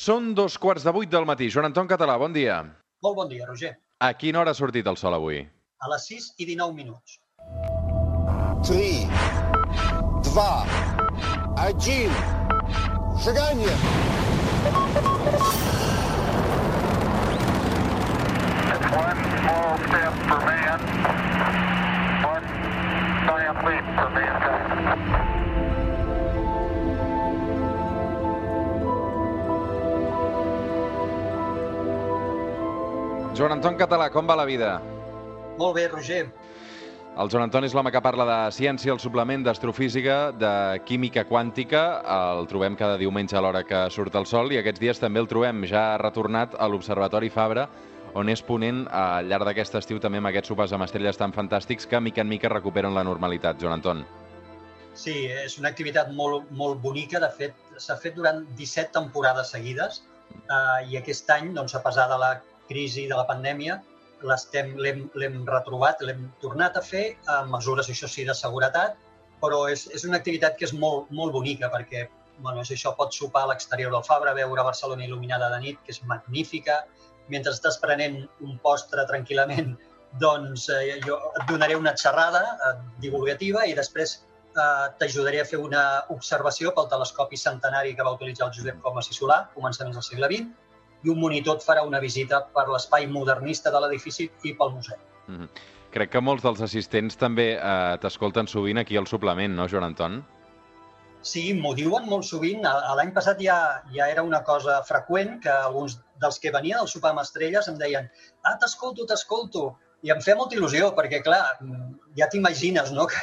Són dos quarts de vuit del matí. Joan Anton Català, bon dia. Molt bon dia, Roger. A quina hora ha sortit el sol avui? A les 6 i 19 minuts. 3, 2, 1, seganya! One small step for man, one giant leap for mankind. Joan Anton Català, com va la vida? Molt bé, Roger. El Joan Anton és l'home que parla de ciència, el suplement d'astrofísica, de química quàntica. El trobem cada diumenge a l'hora que surt el sol i aquests dies també el trobem ja retornat a l'Observatori Fabra, on és ponent al llarg d'aquest estiu també amb aquests sopars amb estrelles tan fantàstics que mica en mica recuperen la normalitat, Joan Anton. Sí, és una activitat molt, molt bonica. De fet, s'ha fet durant 17 temporades seguides eh, i aquest any, doncs, a pesar de la crisi de la pandèmia, l'hem retrobat, l'hem tornat a fer amb mesures, això sí, de seguretat, però és, és una activitat que és molt, molt bonica perquè bueno, és això, pots sopar a l'exterior del Fabra, veure Barcelona il·luminada de nit, que és magnífica, mentre estàs prenent un postre tranquil·lament, doncs eh, jo et donaré una xerrada eh, divulgativa i després eh, t'ajudaré a fer una observació pel telescopi centenari que va utilitzar el Josep Comas i Solà, començaments del segle XX, i un monitor et farà una visita per l'espai modernista de l'edifici i pel museu. Mm -hmm. Crec que molts dels assistents també eh, t'escolten sovint aquí al suplement, no, Joan Anton? Sí, m'ho diuen molt sovint. L'any passat ja, ja era una cosa freqüent que alguns dels que venien al sopar amb estrelles em deien ah, t'escolto, t'escolto. I em feia molta il·lusió, perquè, clar, mm, ja t'imagines, no?, que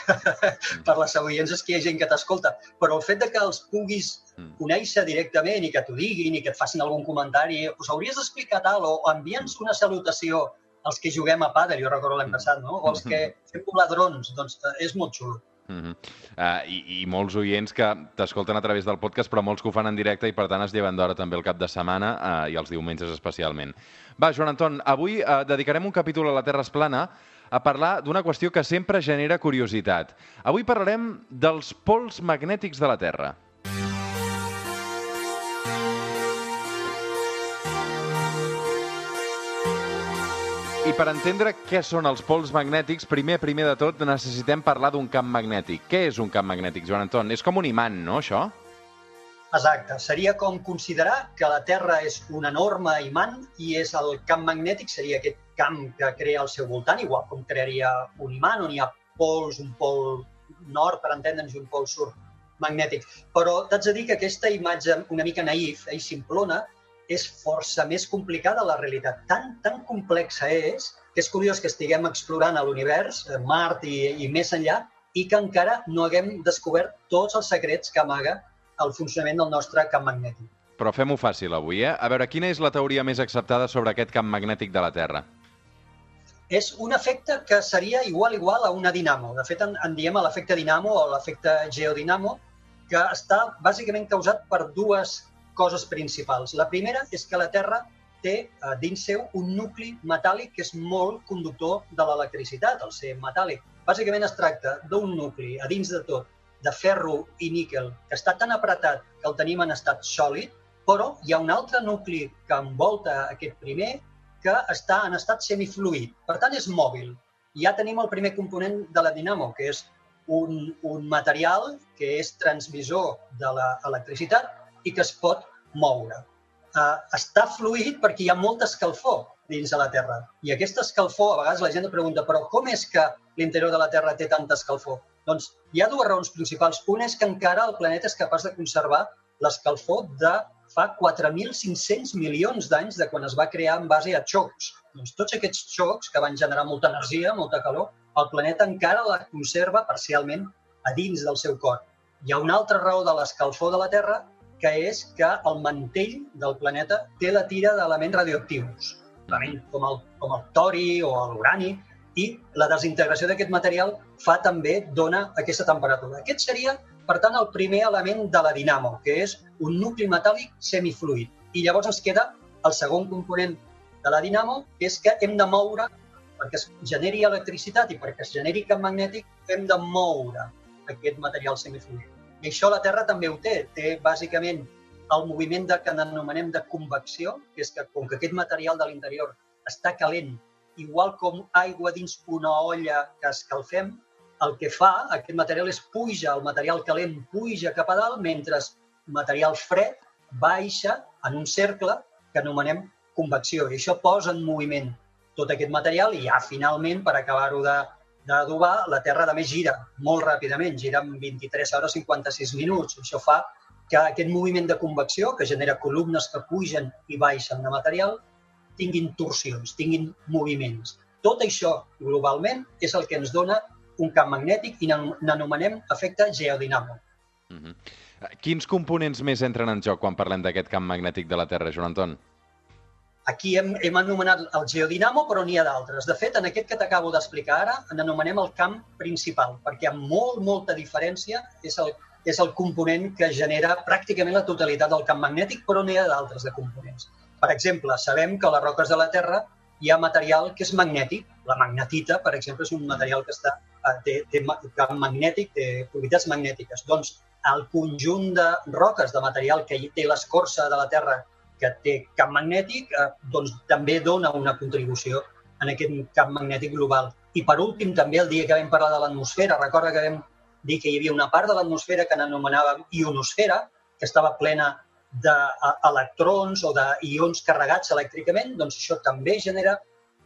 per les audiències que hi ha gent que t'escolta. Però el fet de que els puguis Mm. conèixer directament i que t'ho diguin i que et facin algun comentari, us hauries d'explicar tal, o envia'ns una salutació als que juguem a pàdel, jo recordo l'any Mm. passat, no? O els que fem volar drons, doncs eh, és molt xulo. Mm -hmm. uh, i, I molts oients que t'escolten a través del podcast, però molts que ho fan en directe i per tant es lleven d'hora també el cap de setmana uh, i els diumenges especialment. Va, Joan Anton, avui uh, dedicarem un capítol a la Terra es plana a parlar d'una qüestió que sempre genera curiositat. Avui parlarem dels pols magnètics de la Terra. I per entendre què són els pols magnètics, primer, primer de tot, necessitem parlar d'un camp magnètic. Què és un camp magnètic, Joan Anton? És com un imant, no, això? Exacte. Seria com considerar que la Terra és un enorme imant i és el camp magnètic, seria aquest camp que crea al seu voltant, igual com crearia un imant on hi ha pols, un pol nord, per entendre'ns, un pol sud magnètic. Però t'haig de dir que aquesta imatge una mica naïf i simplona és força més complicada la realitat. Tan, tan complexa és que és curiós que estiguem explorant a l'univers, eh, Mart i, i més enllà, i que encara no haguem descobert tots els secrets que amaga el funcionament del nostre camp magnètic. Però fem-ho fàcil avui, eh? A veure, quina és la teoria més acceptada sobre aquest camp magnètic de la Terra? És un efecte que seria igual igual a una dinamo. De fet, en, en diem l'efecte dinamo o l'efecte geodinamo, que està bàsicament causat per dues coses principals. La primera és que la Terra té eh, dins seu un nucli metàl·lic que és molt conductor de l'electricitat, el ser metàl·lic. Bàsicament es tracta d'un nucli a dins de tot de ferro i níquel que està tan apretat que el tenim en estat sòlid, però hi ha un altre nucli que envolta aquest primer que està en estat semifluid. Per tant, és mòbil. Ja tenim el primer component de la dinamo, que és un, un material que és transmissor de l'electricitat i que es pot moure. Uh, està fluid perquè hi ha molta escalfor dins de la Terra. I aquesta escalfor, a vegades la gent pregunta, però com és que l'interior de la Terra té tanta escalfor? Doncs hi ha dues raons principals. Una és que encara el planeta és capaç de conservar l'escalfor de fa 4.500 milions d'anys de quan es va crear en base a xocs. Doncs tots aquests xocs que van generar molta energia, molta calor, el planeta encara la conserva parcialment a dins del seu cor. Hi ha una altra raó de l'escalfor de la Terra, que és que el mantell del planeta té la tira d'elements radioactius, com el, com el tori o l'urani, i la desintegració d'aquest material fa també, dona aquesta temperatura. Aquest seria, per tant, el primer element de la dinamo, que és un nucli metàl·lic semifluid. I llavors ens queda el segon component de la dinamo, que és que hem de moure, perquè es generi electricitat i perquè es generi camp magnètic, hem de moure aquest material semifluid. I això la Terra també ho té. Té bàsicament el moviment de, que anomenem de convecció, que és que com que aquest material de l'interior està calent, igual com aigua dins una olla que escalfem, el que fa aquest material és puja, el material calent puja cap a dalt, mentre material fred baixa en un cercle que anomenem convecció. I això posa en moviment tot aquest material i ja finalment, per acabar-ho de, d'adobar, la Terra més gira molt ràpidament, gira en 23 hores 56 minuts. Això fa que aquest moviment de convecció, que genera columnes que pugen i baixen de material, tinguin torsions, tinguin moviments. Tot això, globalment, és el que ens dona un camp magnètic i n'anomenem efecte geodinamo. Mm -hmm. Quins components més entren en joc quan parlem d'aquest camp magnètic de la Terra, Joan Anton? Aquí hem, hem anomenat el geodinamo, però n'hi ha d'altres. De fet, en aquest que t'acabo d'explicar ara, n'anomenem el camp principal, perquè amb molt, molta diferència és el, és el component que genera pràcticament la totalitat del camp magnètic, però n'hi ha d'altres de components. Per exemple, sabem que a les roques de la Terra hi ha material que és magnètic. La magnetita, per exemple, és un material que està Eh, té, té camp magnètic, té propietats magnètiques. Doncs el conjunt de roques, de material que té l'escorça de la Terra que té camp magnètic, eh, doncs també dona una contribució en aquest camp magnètic global. I per últim, també el dia que vam parlar de l'atmosfera, recorda que vam dir que hi havia una part de l'atmosfera que n'anomenàvem ionosfera, que estava plena d'electrons o d'ions carregats elèctricament, doncs això també genera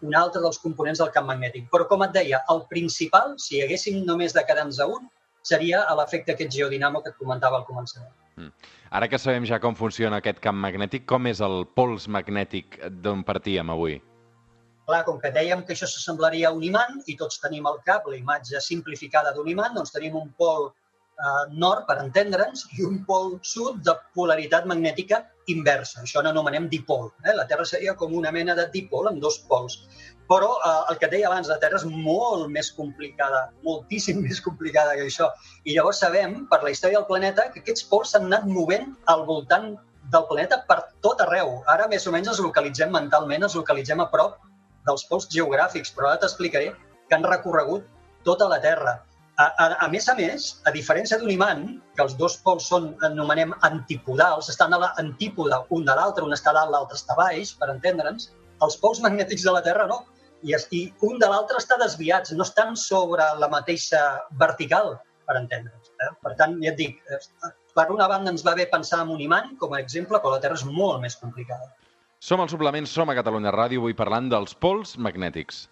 un altre dels components del camp magnètic. Però, com et deia, el principal, si haguéssim només de quedar-nos a un, seria l'efecte aquest geodinamo que et comentava al començament. Mm. Ara que sabem ja com funciona aquest camp magnètic, com és el pols magnètic d'on partíem avui? Clar, com que dèiem que això s'assemblaria a un imant i tots tenim al cap la imatge simplificada d'un imant, doncs tenim un pol eh, nord, per entendre'ns, i un pol sud de polaritat magnètica inversa. Això n'anomenem dipol. Eh? La Terra seria com una mena de dipol amb dos pols. Però eh, el que deia abans, la Terra és molt més complicada, moltíssim més complicada que això. I llavors sabem, per la història del planeta, que aquests pols s'han anat movent al voltant del planeta per tot arreu. Ara més o menys els localitzem mentalment, els localitzem a prop dels pols geogràfics, però ara t'explicaré que han recorregut tota la Terra. A, a, a més a més, a diferència d'un imant, que els dos pols són, anomenem antipodals, estan a l'antípoda un de l'altre, un està dalt, l'altre està baix, per entendre'ns, els pols magnètics de la Terra no. I, I un de l'altre està desviats, no estan sobre la mateixa vertical, per entendre'ns. Eh? Per tant, ja et dic, per una banda ens va bé pensar en un imant, com a exemple, però la Terra és molt més complicada. Som al suplement, som a Catalunya Ràdio, avui parlant dels pols magnètics.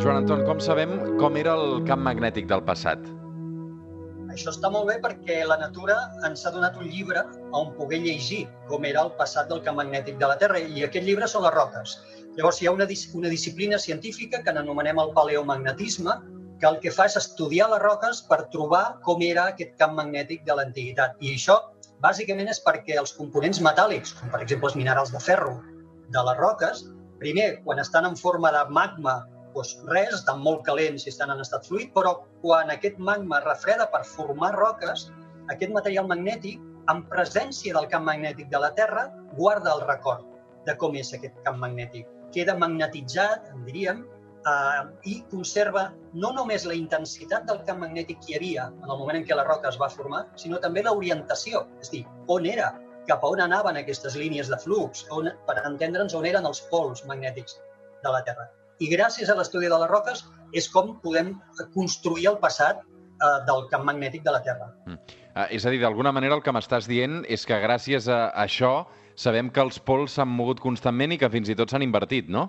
Joan Anton, com sabem com era el camp magnètic del passat? Això està molt bé perquè la natura ens ha donat un llibre on poder llegir com era el passat del camp magnètic de la Terra i aquest llibre són les roques. Llavors hi ha una, una disciplina científica que n'anomenem el paleomagnetisme que el que fa és estudiar les roques per trobar com era aquest camp magnètic de l'antiguitat. I això bàsicament és perquè els components metàl·lics, com per exemple els minerals de ferro de les roques, primer, quan estan en forma de magma doncs res, estan molt calents i estan en estat fluid, però quan aquest magma refreda per formar roques, aquest material magnètic, en presència del camp magnètic de la Terra, guarda el record de com és aquest camp magnètic. Queda magnetitzat, en diríem, eh, i conserva no només la intensitat del camp magnètic que hi havia en el moment en què la roca es va formar, sinó també l'orientació, és a dir, on era, cap a on anaven aquestes línies de flux, on, per entendre'ns on eren els pols magnètics de la Terra i gràcies a l'estudi de les roques és com podem construir el passat eh, del camp magnètic de la Terra. Mm. Uh, és a dir, d'alguna manera el que m'estàs dient és que gràcies a això sabem que els pols s'han mogut constantment i que fins i tot s'han invertit, no?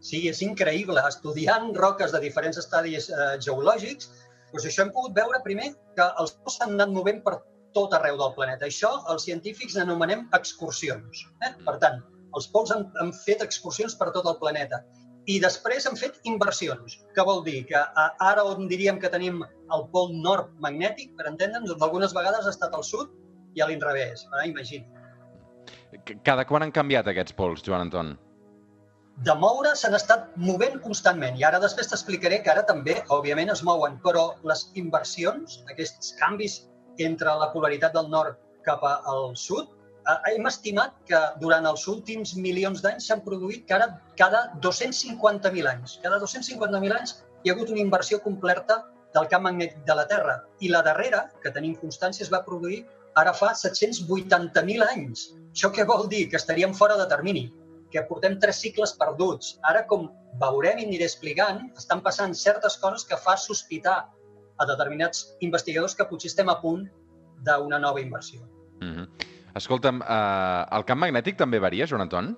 Sí, és increïble. Estudiant roques de diferents estadis eh, geològics, doncs això hem pogut veure primer que els pols s'han anat movent per tot arreu del planeta. Això els científics anomenem excursions. Eh? Per tant, els pols han, han fet excursions per tot el planeta i després hem fet inversions. Què vol dir? Que ara on diríem que tenim el pol nord magnètic, per entendre'ns, doncs algunes vegades ha estat al sud i a l'inrevés. Ara imagina. Cada quan han canviat aquests pols, Joan Anton? De moure s'han estat movent constantment i ara després t'explicaré que ara també, òbviament, es mouen, però les inversions, aquests canvis entre la polaritat del nord cap al sud, eh, hem estimat que durant els últims milions d'anys s'han produït cada, cada 250.000 anys. Cada 250.000 anys hi ha hagut una inversió completa del camp magnètic de la Terra. I la darrera, que tenim constància, es va produir ara fa 780.000 anys. Això què vol dir? Que estaríem fora de termini, que portem tres cicles perduts. Ara, com veurem i aniré explicant, estan passant certes coses que fa sospitar a determinats investigadors que potser estem a punt d'una nova inversió. Mm -hmm. Escolta'm, eh, el camp magnètic també varia, Joan Anton?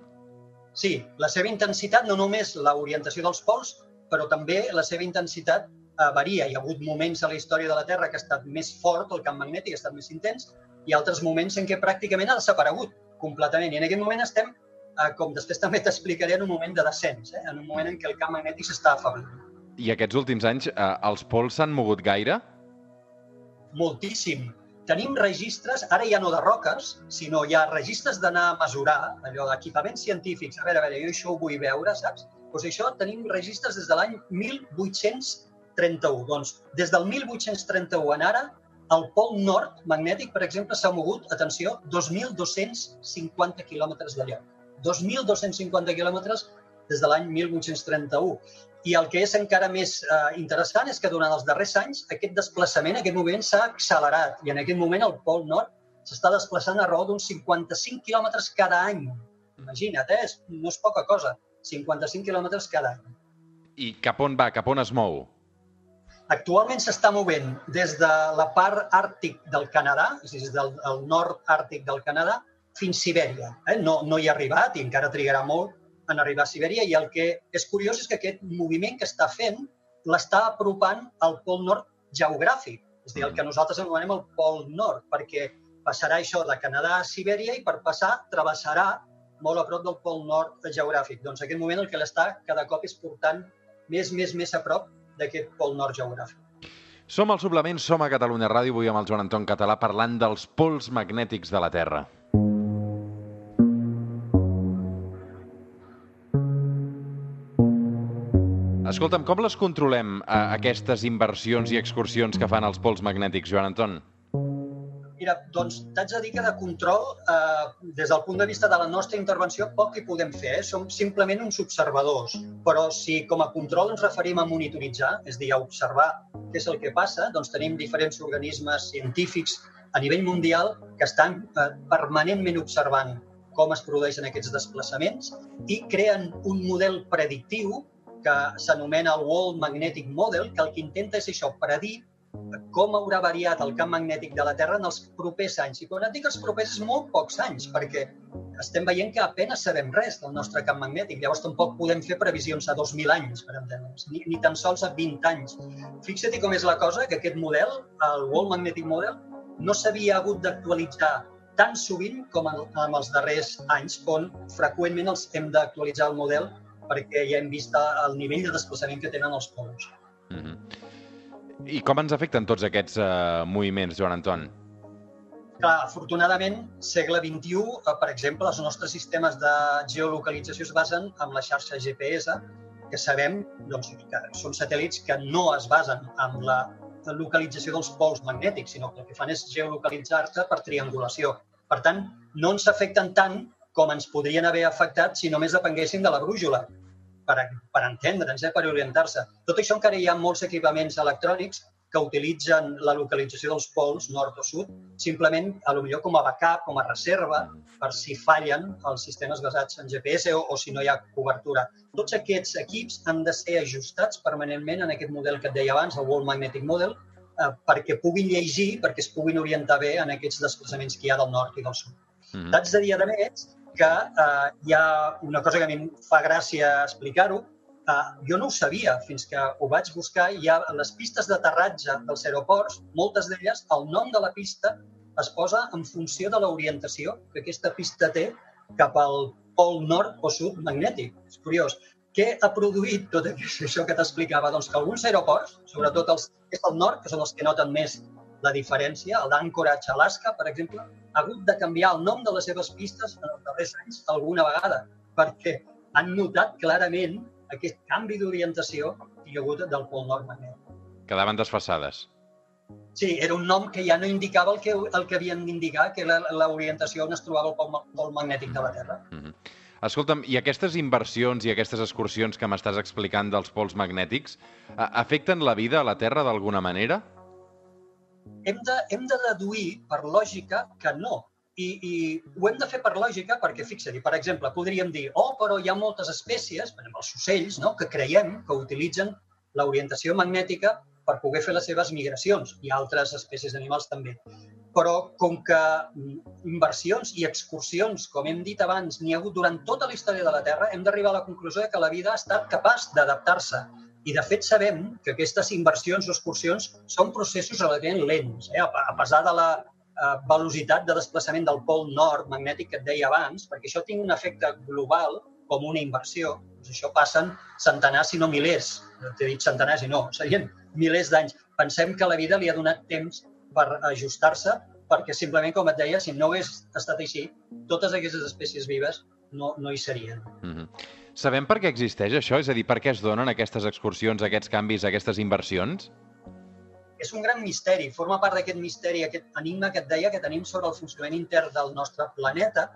Sí, la seva intensitat, no només l'orientació dels pols, però també la seva intensitat eh, varia. Hi ha hagut moments a la història de la Terra que ha estat més fort, el camp magnètic ha estat més intens, i altres moments en què pràcticament ha desaparegut completament. I en aquest moment estem, eh, com després també t'explicaré, en un moment de descens, eh, en un moment en què el camp magnètic s'està afablint. I aquests últims anys, eh, els pols s'han mogut gaire? Moltíssim. Tenim registres, ara ja no de roques, sinó ja registres d'anar a mesurar, allò d'equipaments científics. A veure, a veure, jo això ho vull veure, saps? Doncs això tenim registres des de l'any 1831. Doncs des del 1831 en ara, el pol nord magnètic, per exemple, s'ha mogut, atenció, 2.250 quilòmetres de lloc. 2.250 quilòmetres des de l'any 1831. I el que és encara més eh, interessant és que durant els darrers anys aquest desplaçament, aquest moviment s'ha accelerat i en aquest moment el pol nord s'està desplaçant a raó d'uns 55 quilòmetres cada any. Imagina't, eh? És- no és poca cosa. 55 quilòmetres cada any. I cap on va? Cap on es mou? Actualment s'està movent des de la part àrtic del Canadà, és a dir, des del el nord àrtic del Canadà, fins a Sibèria. Eh? No, no hi ha arribat i encara trigarà molt en arribar a Sibèria i el que és curiós és que aquest moviment que està fent l'està apropant al pol nord geogràfic, és a dir, el que nosaltres anomenem el pol nord, perquè passarà això de Canadà a Sibèria i per passar travessarà molt a prop del pol nord geogràfic. Doncs en aquest moment el que l'està cada cop és portant més, més, més a prop d'aquest pol nord geogràfic. Som al Suplement, som a Catalunya Ràdio, avui amb el Joan Anton Català parlant dels pols magnètics de la Terra. Escolta'm, com les controlem, eh, aquestes inversions i excursions que fan els pols magnètics, Joan Anton? Mira, doncs t'haig de dir que de control, eh, des del punt de vista de la nostra intervenció, poc hi podem fer. Eh? Som simplement uns observadors. Però si com a control ens referim a monitoritzar, és a dir, a observar què és el que passa, doncs tenim diferents organismes científics a nivell mundial que estan eh, permanentment observant com es produeixen aquests desplaçaments i creen un model predictiu que s'anomena el World Magnetic Model, que el que intenta és això, predir com haurà variat el camp magnètic de la Terra en els propers anys. I quan et dic els propers, és molt pocs anys, perquè estem veient que apenas sabem res del nostre camp magnètic. Llavors tampoc podem fer previsions a 2.000 anys, per entendre'ns, ni, ni tan sols a 20 anys. Fixa't com és la cosa, que aquest model, el World Magnetic Model, no s'havia hagut d'actualitzar tan sovint com en, en els darrers anys, on freqüentment els hem d'actualitzar el model perquè ja hem vist el nivell de desplaçament que tenen els pols. Mm -hmm. I com ens afecten tots aquests eh, moviments, Joan Anton? Clar, afortunadament, segle XXI, eh, per exemple, els nostres sistemes de geolocalització es basen en la xarxa GPS, que sabem doncs, que són satèl·lits que no es basen en la localització dels pols magnètics, sinó que el que fan és geolocalitzar-se per triangulació. Per tant, no ens afecten tant com ens podrien haver afectat si només depenguessin de la brújula, per, per entendre'ns, eh, per orientar-se. Tot això encara hi ha molts equipaments electrònics que utilitzen la localització dels pols, nord o sud, simplement, a lo millor com a backup, com a reserva, per si fallen els sistemes basats en GPS o, o si no hi ha cobertura. Tots aquests equips han de ser ajustats permanentment en aquest model que et deia abans, el World Magnetic Model, eh, perquè puguin llegir, perquè es puguin orientar bé en aquests desplaçaments que hi ha del nord i del sud. Mm -hmm. T'haig de dir, a més, que eh, hi ha una cosa que a mi em fa gràcia explicar-ho. Eh, jo no ho sabia fins que ho vaig buscar. Hi ha les pistes d'aterratge dels aeroports, moltes d'elles, el nom de la pista es posa en funció de l'orientació que aquesta pista té cap al pol nord o sud magnètic. És curiós. Què ha produït tot això que t'explicava? Doncs que alguns aeroports, sobretot els que és del nord, que són els que noten més la diferència, el d'Anchorage, Alaska, per exemple, ha hagut de canviar el nom de les seves pistes en els darrers anys alguna vegada, perquè han notat clarament aquest canvi d'orientació que hi ha hagut del pol nord magnètic. Quedaven desfassades. Sí, era un nom que ja no indicava el que, el que havien d'indicar, que era l'orientació on es trobava el pol, pol magnètic de la Terra. Mhm. Escolta'm, i aquestes inversions i aquestes excursions que m'estàs explicant dels pols magnètics afecten la vida a la Terra d'alguna manera? Hem de, hem de deduir per lògica que no. I, I ho hem de fer per lògica perquè, fixa-t'hi, per exemple, podríem dir, oh, però hi ha moltes espècies, per exemple, els ocells, no?, que creiem que utilitzen l'orientació magnètica per poder fer les seves migracions, i altres espècies d'animals també. Però com que mm, inversions i excursions, com hem dit abans, n'hi ha hagut durant tota la història de la Terra, hem d'arribar a la conclusió que la vida ha estat capaç d'adaptar-se. I, de fet, sabem que aquestes inversions o excursions són processos relativament lents. Eh? A pesar de la eh, velocitat de desplaçament del pol nord magnètic que et deia abans, perquè això tingui un efecte global com una inversió, doncs això passen centenars, si no milers, t'he dit centenars i no, serien milers d'anys. Pensem que la vida li ha donat temps per ajustar-se, perquè simplement, com et deia, si no hagués estat així, totes aquestes espècies vives no, no hi serien. Mhm. Sabem per què existeix això? És a dir, per què es donen aquestes excursions, aquests canvis, aquestes inversions? és un gran misteri, forma part d'aquest misteri, aquest enigma que et deia que tenim sobre el funcionament intern del nostre planeta.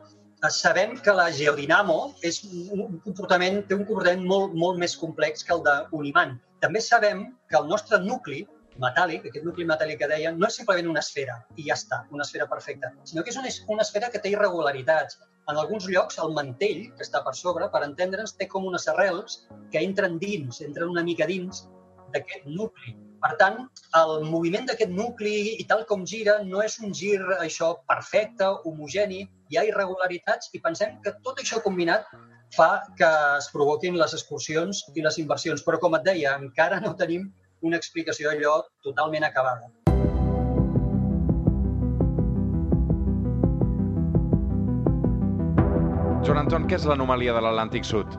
Eh, Sabem que la geodinamo és un comportament, té un comportament molt, molt més complex que el d'un imant. També sabem que el nostre nucli metàl·lic, aquest nucli metàl·lic que deia, no és simplement una esfera i ja està, una esfera perfecta, sinó que és una, una esfera que té irregularitats. En alguns llocs, el mantell, que està per sobre, per entendre'ns, té com unes arrels que entren dins, entren una mica dins d'aquest nucli. Per tant, el moviment d'aquest nucli i tal com gira no és un gir això perfecte, homogeni, hi ha irregularitats i pensem que tot això combinat fa que es provoquin les excursions i les inversions. Però, com et deia, encara no tenim una explicació allò totalment acabada. Joan Anton, què és l'anomalia de l'Atlàntic Sud?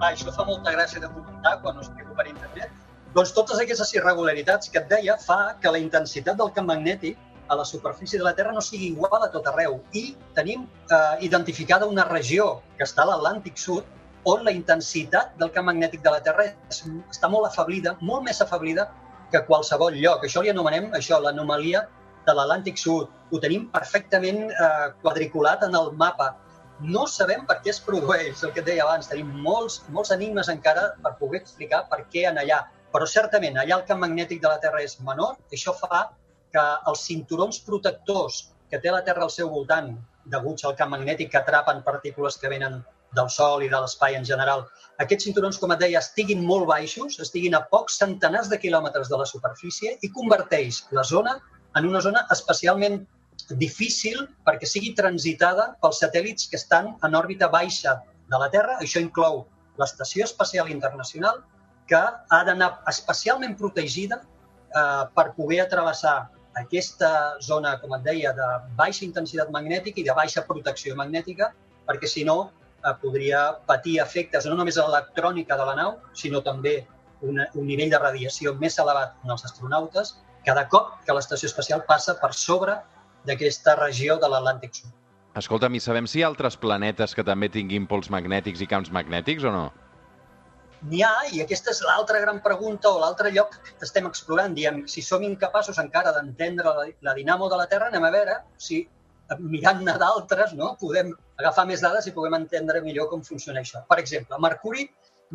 Va, això fa molta gràcia de comentar quan ho explico per internet. Doncs totes aquestes irregularitats que et deia fa que la intensitat del camp magnètic a la superfície de la Terra no sigui igual a tot arreu. I tenim eh, identificada una regió que està a l'Atlàntic Sud on la intensitat del camp magnètic de la Terra és, està molt afablida, molt més afablida que qualsevol lloc. Això li anomenem això l'anomalia de l'Atlàntic Sud. Ho tenim perfectament eh, quadriculat en el mapa. No sabem per què es produeix, el que et deia abans. Tenim molts, molts enigmes encara per poder explicar per què en allà. Però certament, allà el camp magnètic de la Terra és menor. Això fa que els cinturons protectors que té la Terra al seu voltant, deguts al camp magnètic que atrapen partícules que venen del Sol i de l'espai en general, aquests cinturons, com et deia, estiguin molt baixos, estiguin a pocs centenars de quilòmetres de la superfície i converteix la zona en una zona especialment difícil perquè sigui transitada pels satèl·lits que estan en òrbita baixa de la Terra. Això inclou l'Estació Espacial Internacional, que ha d'anar especialment protegida eh, per poder travessar aquesta zona, com et deia, de baixa intensitat magnètica i de baixa protecció magnètica, perquè si no eh, podria patir efectes no només a l'electrònica de la nau, sinó també una, un nivell de radiació més elevat en els astronautes cada cop que l'estació espacial passa per sobre d'aquesta regió de l'Atlàntic Sud. Escolta'm, i sabem si hi ha altres planetes que també tinguin pols magnètics i camps magnètics o no? N'hi ha, i aquesta és l'altra gran pregunta o l'altre lloc que estem explorant. Diem, si som incapaços encara d'entendre la, la dinamo de la Terra, anem a veure si mirant-ne d'altres no, podem agafar més dades i podem entendre millor com funciona això. Per exemple, Mercuri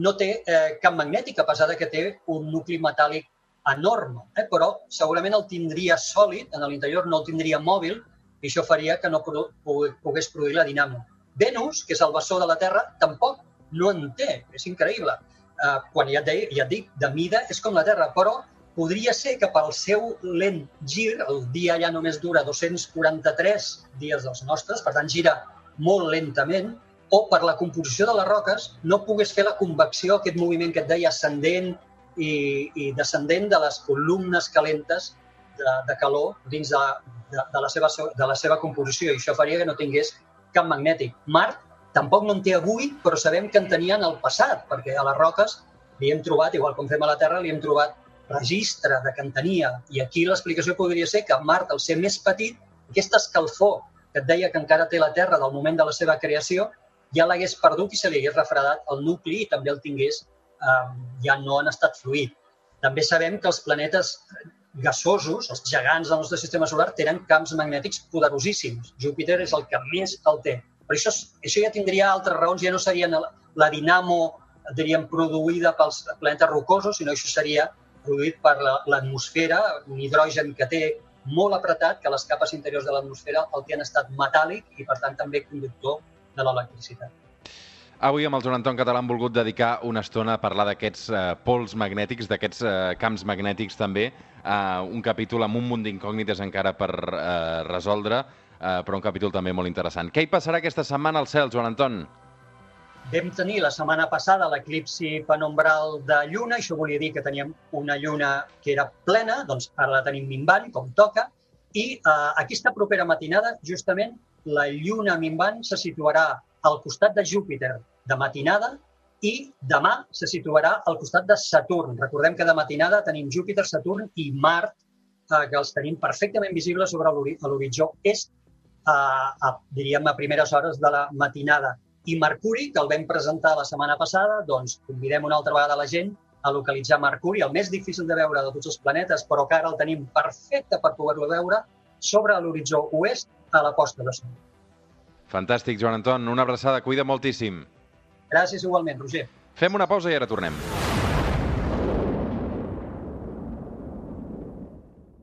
no té eh, camp magnètic, a pesar de que té un nucli metàl·lic enorme, eh? però segurament el tindria sòlid, en l'interior no el tindria mòbil, i això faria que no pogués produir la dinamo. Venus, que és el bessó de la Terra, tampoc no en té, és increïble. Eh, quan ja et, deia, ja et dic, de mida és com la Terra, però podria ser que pel seu lent gir, el dia ja només dura 243 dies dels nostres, per tant gira molt lentament, o per la composició de les roques no pogués fer la convecció, aquest moviment que et deia ascendent i, i descendent de les columnes calentes de, de calor dins de, de, de, la seva, de la seva composició i això faria que no tingués camp magnètic. Mart tampoc no en té avui, però sabem que en tenien al passat, perquè a les roques li hem trobat, igual com fem a la Terra, li hem trobat registre de que en tenia. I aquí l'explicació podria ser que Mart, al ser més petit, aquesta escalfor que et deia que encara té la Terra del moment de la seva creació, ja l'hagués perdut i se li hagués refredat el nucli i també el tingués, eh, ja no en estat fluid. També sabem que els planetes gasosos, els gegants del nostre sistema solar, tenen camps magnètics poderosíssims. Júpiter és el que més el té. Per això, això ja tindria altres raons, ja no seria la, dinamo, diríem, produïda pels planetes rocosos, sinó això seria produït per la- l'atmosfera, un hidrogen que té molt apretat, que les capes interiors de l'atmosfera el té en estat metàl·lic i, per tant, també conductor de l'electricitat. Avui amb el Joan Anton Català hem volgut dedicar una estona a parlar d'aquests eh, pols magnètics, d'aquests eh, camps magnètics també, eh, un capítol amb un munt d'incògnites encara per eh, resoldre, eh, però un capítol també molt interessant. Què hi passarà aquesta setmana al cel, Joan Anton? Vam tenir la setmana passada l'eclipsi penombral de lluna, això volia dir que teníem una lluna que era plena, doncs ara la tenim minvant, com toca, i eh, aquesta propera matinada, justament, la lluna minvant se situarà al costat de Júpiter de matinada i demà se situarà al costat de Saturn. Recordem que de matinada tenim Júpiter, Saturn i Mart, eh, que els tenim perfectament visibles sobre l'horitzó est, a, a, diríem, a primeres hores de la matinada. I Mercuri, que el vam presentar la setmana passada, doncs convidem una altra vegada la gent a localitzar Mercuri, el més difícil de veure de tots els planetes, però que ara el tenim perfecte per poder-lo veure sobre l'horitzó oest a la posta de sol. Fantàstic, Joan Anton. Una abraçada. Cuida moltíssim. Gràcies igualment, Roger. Fem una pausa i ara tornem.